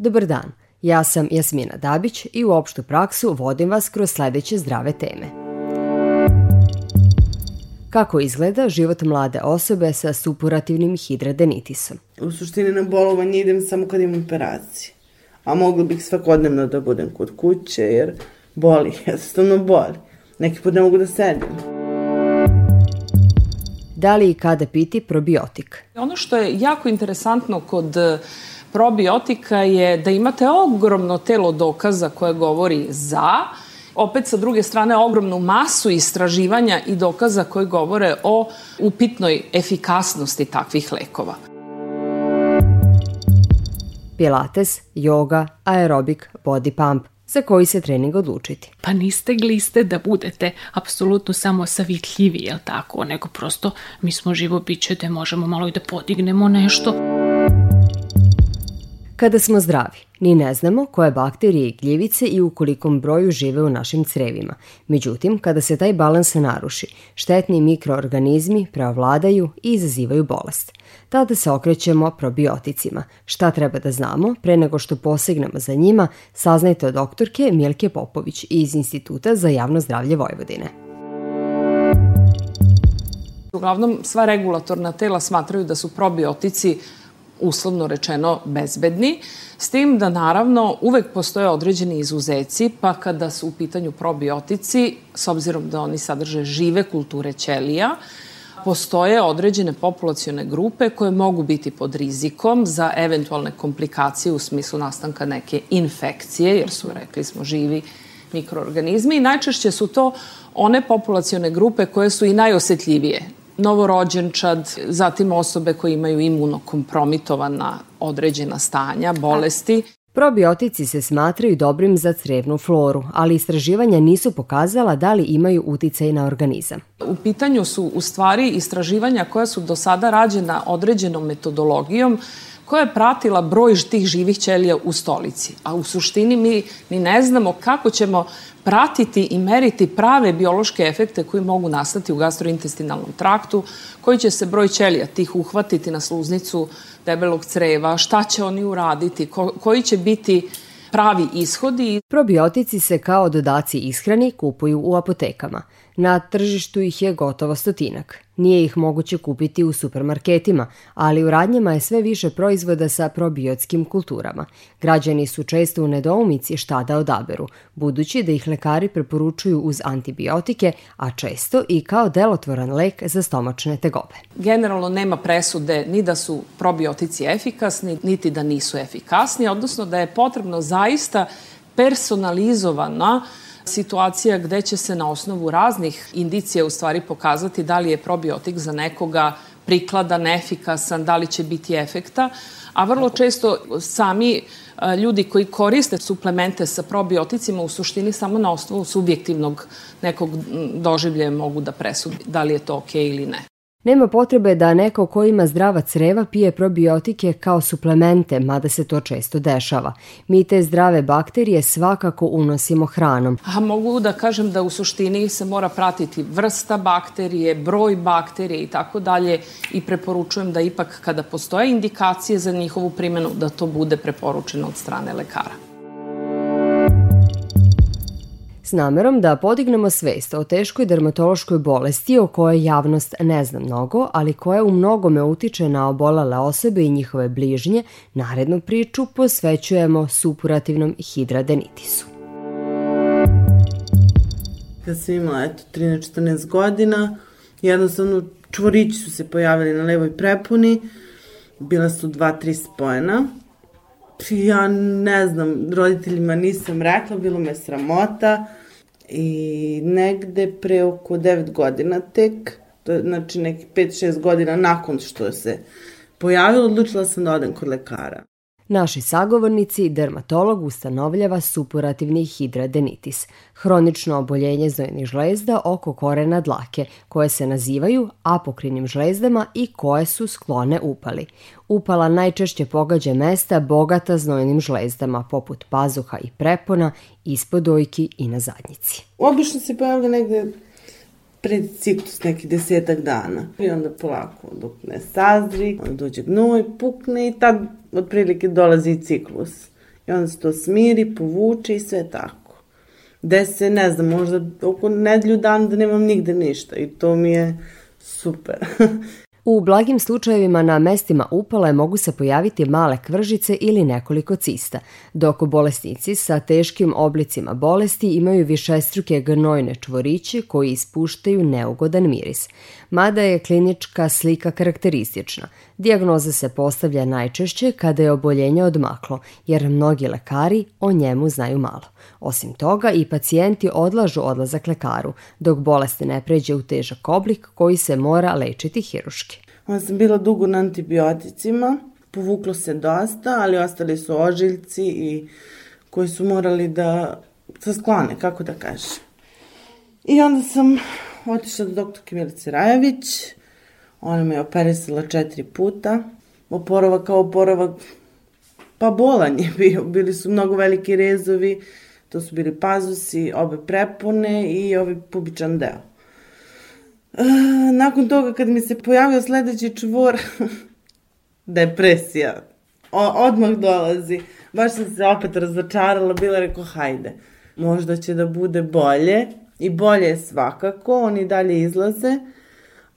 Dobar dan, ja sam Jasmina Dabić i u opštu praksu vodim vas kroz sledeće zdrave teme. Kako izgleda život mlade osobe sa supurativnim hidradenitisom? U suštini na bolovanje idem samo kad imam operacije. A mogla bih svakodnevno da budem kod kuće jer boli, jednostavno boli. Neki put ne mogu da sedim. Da li i kada piti probiotik? Ono što je jako interesantno kod probiotika je da imate ogromno telo dokaza koje govori za, opet sa druge strane ogromnu masu istraživanja i dokaza koji govore o upitnoj efikasnosti takvih lekova. Pilates, yoga, aerobik, body pump – za koji se trening odlučiti. Pa niste gliste da budete apsolutno samo savitljivi, jel tako, nego prosto mi smo živo biće da možemo malo i da podignemo nešto. Kada smo zdravi, ni ne znamo koje bakterije i gljivice i u kolikom broju žive u našim crevima. Međutim, kada se taj balans naruši, štetni mikroorganizmi preovladaju i izazivaju bolest. Tada se okrećemo probioticima. Šta treba da znamo? Pre nego što posegnemo za njima, saznajte od doktorke Milke Popović iz Instituta za javno zdravlje Vojvodine. Uglavnom, sva regulatorna tela smatraju da su probiotici uslovno rečeno bezbedni, s tim da naravno uvek postoje određeni izuzeci, pa kada su u pitanju probiotici, s obzirom da oni sadrže žive kulture ćelija, postoje određene populacione grupe koje mogu biti pod rizikom za eventualne komplikacije u smislu nastanka neke infekcije, jer su, rekli smo, živi mikroorganizmi i najčešće su to one populacione grupe koje su i najosetljivije novorođenčad, zatim osobe koje imaju imunokompromitovana određena stanja, bolesti. Probiotici se smatraju dobrim za crevnu floru, ali istraživanja nisu pokazala da li imaju uticaj na organizam. U pitanju su u stvari istraživanja koja su do sada rađena određenom metodologijom koja je pratila broj tih živih ćelija u stolici. A u suštini mi ni ne znamo kako ćemo pratiti i meriti prave biološke efekte koji mogu nastati u gastrointestinalnom traktu, koji će se broj ćelija tih uhvatiti na sluznicu debelog creva, šta će oni uraditi, ko, koji će biti pravi ishodi. Probiotici se kao dodaci ishrani kupuju u apotekama. Na tržištu ih je gotovo stotinak. Nije ih moguće kupiti u supermarketima, ali u radnjama je sve više proizvoda sa probiotskim kulturama. Građani su često u nedoumici šta da odaberu, budući da ih lekari preporučuju uz antibiotike, a često i kao delotvoran lek za stomačne tegobe. Generalno nema presude ni da su probiotici efikasni, niti da nisu efikasni, odnosno da je potrebno zaista personalizovana situacija gde će se na osnovu raznih indicija u stvari pokazati da li je probiotik za nekoga prikladan, efikasan, da li će biti efekta, a vrlo često sami e, ljudi koji koriste suplemente sa probioticima u suštini samo na osnovu subjektivnog nekog doživlje mogu da presude da li je to okej okay ili ne. Nema potrebe da neko ko ima zdrava creva pije probiotike kao suplemente, mada se to često dešava. Mi te zdrave bakterije svakako unosimo hranom. A mogu da kažem da u suštini se mora pratiti vrsta bakterije, broj bakterije i tako dalje i preporučujem da ipak kada postoje indikacije za njihovu primjenu da to bude preporučeno od strane lekara. S namerom da podignemo svest o teškoj dermatološkoj bolesti o kojoj javnost ne zna mnogo, ali koja u mnogome utiče na obolale osobe i njihove bližnje, narednu priču posvećujemo supurativnom hidradenitisu. Kad sam imala eto, 13-14 godina, jednostavno čvorići su se pojavili na levoj prepuni, bila su dva, tri spojena. Ja ne znam, roditeljima nisam rekla, bilo me sramota i negde pre oko 9 godina tek, to znači neki 5-6 godina nakon što se pojavilo, odlučila sam da odem kod lekara. Naši sagovornici, dermatolog ustanovljava supurativni hidradenitis, hronično oboljenje znojnih žlezda oko korena dlake, koje se nazivaju apokrinim žlezdama i koje su sklone upali. Upala najčešće pogađa mesta bogata znojnim žlezdama, poput pazuha i prepona, ispod dojki i na zadnjici. Obično se pojavlja negde pred ciklus neki desetak dana. I onda polako dok ne sazri, onda dođe gnoj, pukne i tad otprilike dolazi ciklus. I onda se to smiri, povuče i sve tako. Gde se, ne znam, možda oko nedelju dan da nemam nigde ništa i to mi je super. U blagim slučajevima na mestima upale mogu se pojaviti male kvržice ili nekoliko cista, dok bolesnici sa teškim oblicima bolesti imaju višestruke gnojne čvoriće koji ispuštaju neugodan miris. Mada je klinička slika karakteristična, dijagnoza se postavlja najčešće kada je oboljenje odmaklo, jer mnogi lekari o njemu znaju malo. Osim toga, i pacijenti odlažu odlazak lekaru, dok bolest ne pređe u težak oblik koji se mora lečiti hiruški. Onda sam bila dugo na antibioticima, povuklo se dosta, ali ostali su ožiljci i koji su morali da se sklone, kako da kažem. I onda sam otišla do doktorke Milice Rajević, ona me je operisala četiri puta, oporavak kao oporavak, pa bolan je bio, bili su mnogo veliki rezovi, To su bili pazusi, obe prepone i ovaj pubičan deo. E, nakon toga kad mi se pojavio sledeći čvor, depresija. O, odmah dolazi. Baš sam se opet razočarala, bila rekao hajde. Možda će da bude bolje i bolje je svakako, oni dalje izlaze,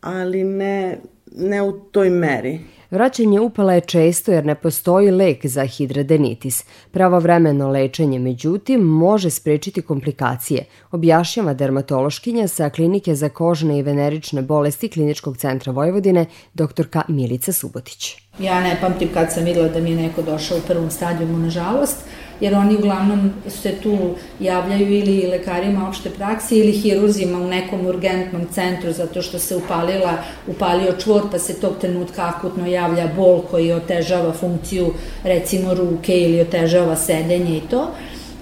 ali ne, ne u toj meri. Vraćanje upala je često jer ne postoji lek za hidradenitis. Pravovremeno lečenje, međutim, može sprečiti komplikacije, objašnjava dermatološkinja sa klinike za kožne i venerične bolesti Kliničkog centra Vojvodine, doktorka Milica Subotić. Ja ne pamtim kad sam videla da mi je neko došao u prvom stadijumu, nažalost, jer oni uglavnom se tu javljaju ili lekarima opšte praksi ili hirurzima u nekom urgentnom centru zato što se upalila, upalio čvor pa se tog trenutka akutno javlja bol koji otežava funkciju recimo ruke ili otežava sedenje i to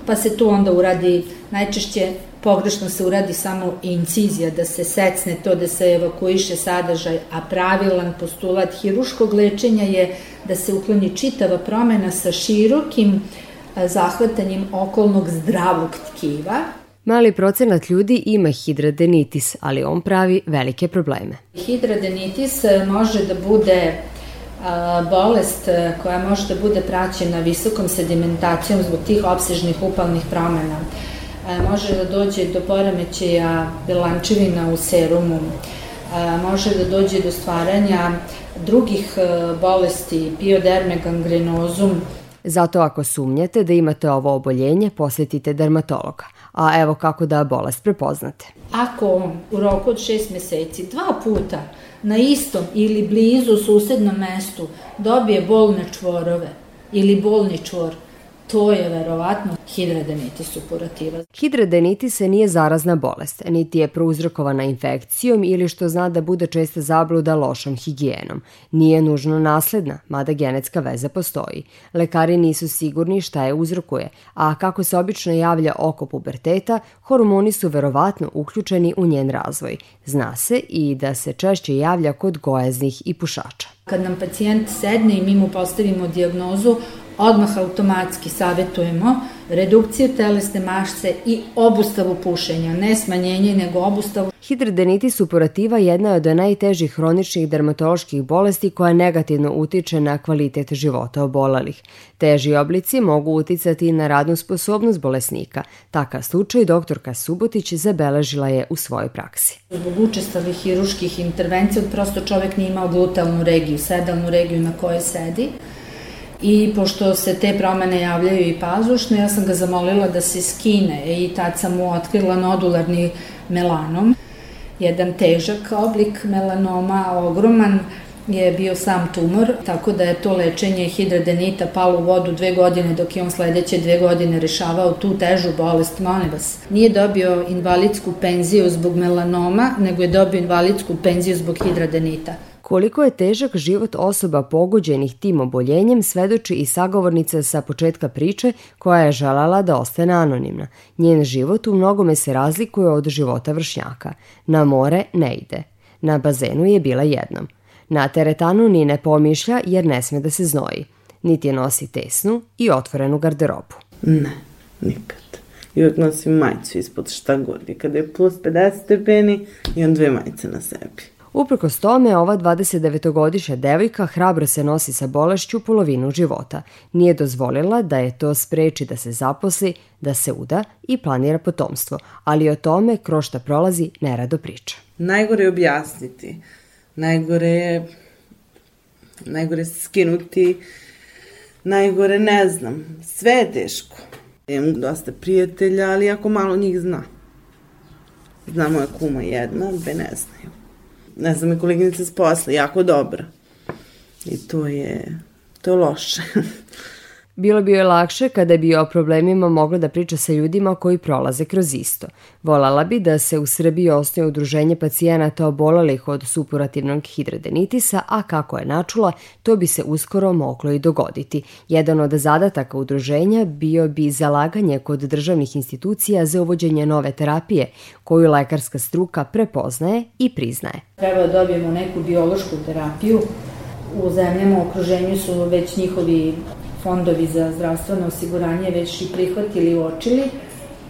pa se tu onda uradi najčešće pogrešno se uradi samo incizija, da se secne to, da se evakuiše sadržaj, a pravilan postulat hiruškog lečenja je da se ukloni čitava promena sa širokim zahvatanjem okolnog zdravog tkiva. Mali procenat ljudi ima hidradenitis, ali on pravi velike probleme. Hidradenitis može da bude bolest koja može da bude praćena visokom sedimentacijom zbog tih opsežnih upalnih promena. Može da dođe do poremećaja bilančevina u serumu, može da dođe do stvaranja drugih bolesti, pioderme gangrenozum, Zato ako sumnjate da imate ovo oboljenje, posetite dermatologa. A evo kako da bolest prepoznate. Ako on u roku od šest meseci dva puta na istom ili blizu susednom mestu dobije bolne čvorove ili bolni čvor, to je verovatno hidradenitis supurativa. Hidradenitis se nije zarazna bolest, niti je prouzrokovana infekcijom ili što zna da bude česta zabluda lošom higijenom. Nije nužno nasledna, mada genetska veza postoji. Lekari nisu sigurni šta je uzrokuje, a kako se obično javlja oko puberteta, hormoni su verovatno uključeni u njen razvoj. Zna se i da se češće javlja kod gojaznih i pušača. Kad nam pacijent sedne i mi mu postavimo diagnozu, odmah automatski savetujemo redukciju telesne mašce i obustavu pušenja, ne smanjenje, nego obustavu. Hidradenitis supurativa jedna je od najtežih hroničnih dermatoloških bolesti koja negativno utiče na kvalitet života obolelih. Teži oblici mogu uticati na radnu sposobnost bolesnika. Takav slučaj doktorka Subotić zabeležila je u svojoj praksi. Zbog učestalih hiruških intervencija prosto čovek nije imao glutalnu regiju, sedalnu regiju na kojoj sedi i pošto se te promene javljaju i pazušno, ja sam ga zamolila da se skine i tad sam mu otkrila nodularni melanom, jedan težak oblik melanoma, ogroman, je bio sam tumor, tako da je to lečenje hidradenita palo u vodu dve godine, dok je on sledeće dve godine rešavao tu težu bolest, molim vas. Nije dobio invalidsku penziju zbog melanoma, nego je dobio invalidsku penziju zbog hidradenita. Koliko je težak život osoba pogođenih tim oboljenjem svedoči i sagovornica sa početka priče koja je želala da ostane anonimna. Njen život u mnogome se razlikuje od života vršnjaka. Na more ne ide. Na bazenu je bila jednom. Na teretanu ni ne pomišlja jer ne sme da se znoji. Niti je nosi tesnu i otvorenu garderobu. Ne, nikad. I uvek nosim majicu ispod šta god. I kada je plus 50 stepeni, imam dve majice na sebi. Uprkos tome, ova 29-godišnja devojka hrabro se nosi sa bolešću polovinu života. Nije dozvolila da je to spreči da se zaposli, da se uda i planira potomstvo, ali o tome kroz šta prolazi nerado priča. Najgore je objasniti. Najgore je najgore skinuti, najgore ne znam. Sve je teško. Imam dosta prijatelja, ali jako malo njih zna. Zna moja kuma jedna, dve ne znaju. Ne znam, je koleginica s posla, jako dobra. I to je, to je loše. Bilo bi joj lakše kada bi o problemima mogla da priča sa ljudima koji prolaze kroz isto. Volala bi da se u Srbiji osnoje udruženje pacijenata obolalih od supurativnog hidrodenitisa, a kako je načula, to bi se uskoro moglo i dogoditi. Jedan od zadataka udruženja bio bi zalaganje kod državnih institucija za uvođenje nove terapije, koju lekarska struka prepoznaje i priznaje. Treba da dobijemo neku biološku terapiju u zemljama u okruženju su već njihovi fondovi za zdravstveno osiguranje već i prihvatili i uočili.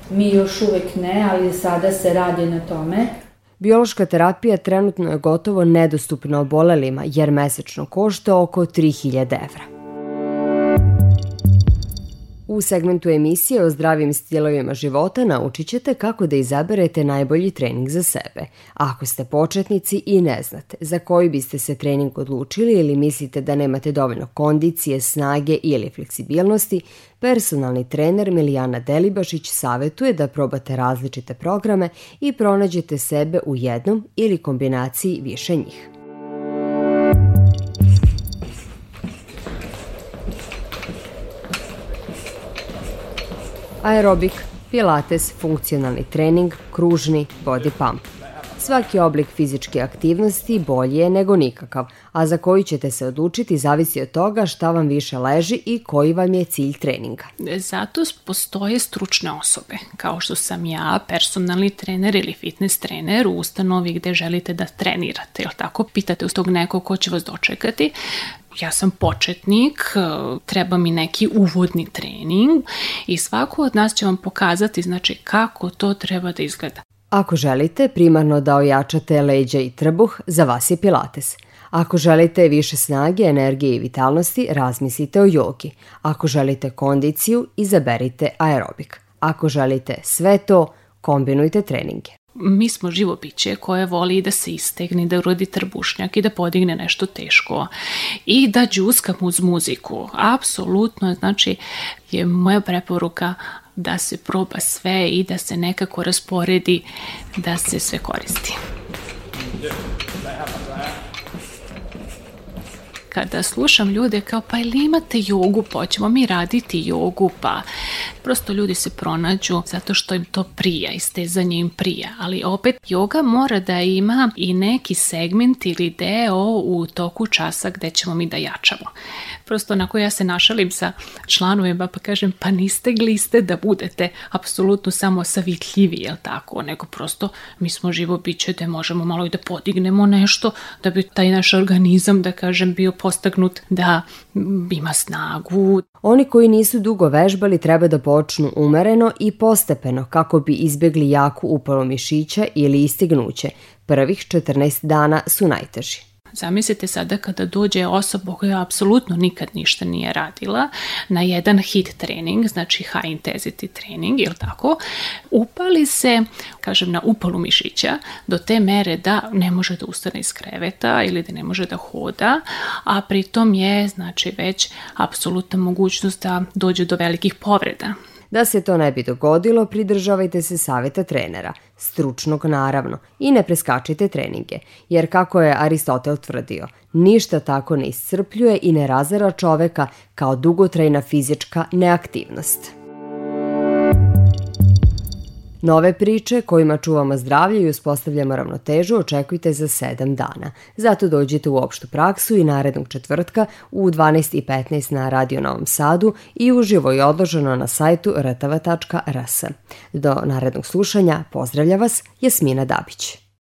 Mi još uvek ne, ali sada se radi na tome. Biološka terapija trenutno je gotovo nedostupna obolelima jer mesečno košta oko 3000 evra. U segmentu emisije o zdravim stilovima života naučit ćete kako da izaberete najbolji trening za sebe. Ako ste početnici i ne znate za koji biste se trening odlučili ili mislite da nemate dovoljno kondicije, snage ili fleksibilnosti, personalni trener Milijana Delibašić savetuje da probate različite programe i pronađete sebe u jednom ili kombinaciji više njih. Aerobik, pilates, funkcionalni trening, kružni, body pump. Svaki oblik fizičke aktivnosti bolji je nego nikakav, a za koji ćete se odlučiti zavisi od toga šta vam više leži i koji vam je cilj treninga. Zato postoje stručne osobe, kao što sam ja, personalni trener ili fitness trener u ustanovi gde želite da trenirate, jel tako? Pitate uz tog nekog ko će vas dočekati, ja sam početnik, treba mi neki uvodni trening i svako od nas će vam pokazati znači kako to treba da izgleda. Ako želite primarno da ojačate leđa i trbuh, za vas je pilates. Ako želite više snage, energije i vitalnosti, razmislite o jogi. Ako želite kondiciju, izaberite aerobik. Ako želite sve to, kombinujte treninge mi smo živo biće koje voli da se istegne, da urodi trbušnjak i da podigne nešto teško i da džuskam uz muziku. Apsolutno, znači, je moja preporuka da se proba sve i da se nekako rasporedi da se sve koristi. kada slušam ljude kao pa ili imate jogu, pa ćemo mi raditi jogu, pa prosto ljudi se pronađu zato što im to prija, istezanje im prija, ali opet joga mora da ima i neki segment ili deo u toku časa gde ćemo mi da jačamo. Prosto onako ja se našalim sa članovima pa kažem pa niste gliste da budete apsolutno samo savitljivi, jel tako, nego prosto mi smo živo biće da možemo malo i da podignemo nešto da bi taj naš organizam, da kažem, bio postagnut da ima snagu. Oni koji nisu dugo vežbali treba da počnu umereno i postepeno kako bi izbegli jaku upalu mišića ili istignuće. Prvih 14 dana su najteži. Zamislite sada kada dođe osoba koja apsolutno nikad ništa nije radila na jedan hit trening, znači high intensity trening, ili tako, upali se, kažem, na upalu mišića do te mere da ne može da ustane iz kreveta ili da ne može da hoda, a pritom je, znači, već apsolutna mogućnost da dođe do velikih povreda. Da se to ne bi dogodilo, pridržavajte se saveta trenera, stručnog naravno, i ne preskačite treninge, jer kako je Aristotel tvrdio, ništa tako ne iscrpljuje i ne razara čoveka kao dugotrajna fizička neaktivnost. Nove priče kojima čuvamo zdravlje i uspostavljamo ravnotežu očekujte za 7 dana. Zato dođite u opštu praksu i narednog četvrtka u 12.15 na Radio Novom Sadu i uživo je odloženo na sajtu rtv.rs. Do narednog slušanja pozdravlja vas Jasmina Dabić.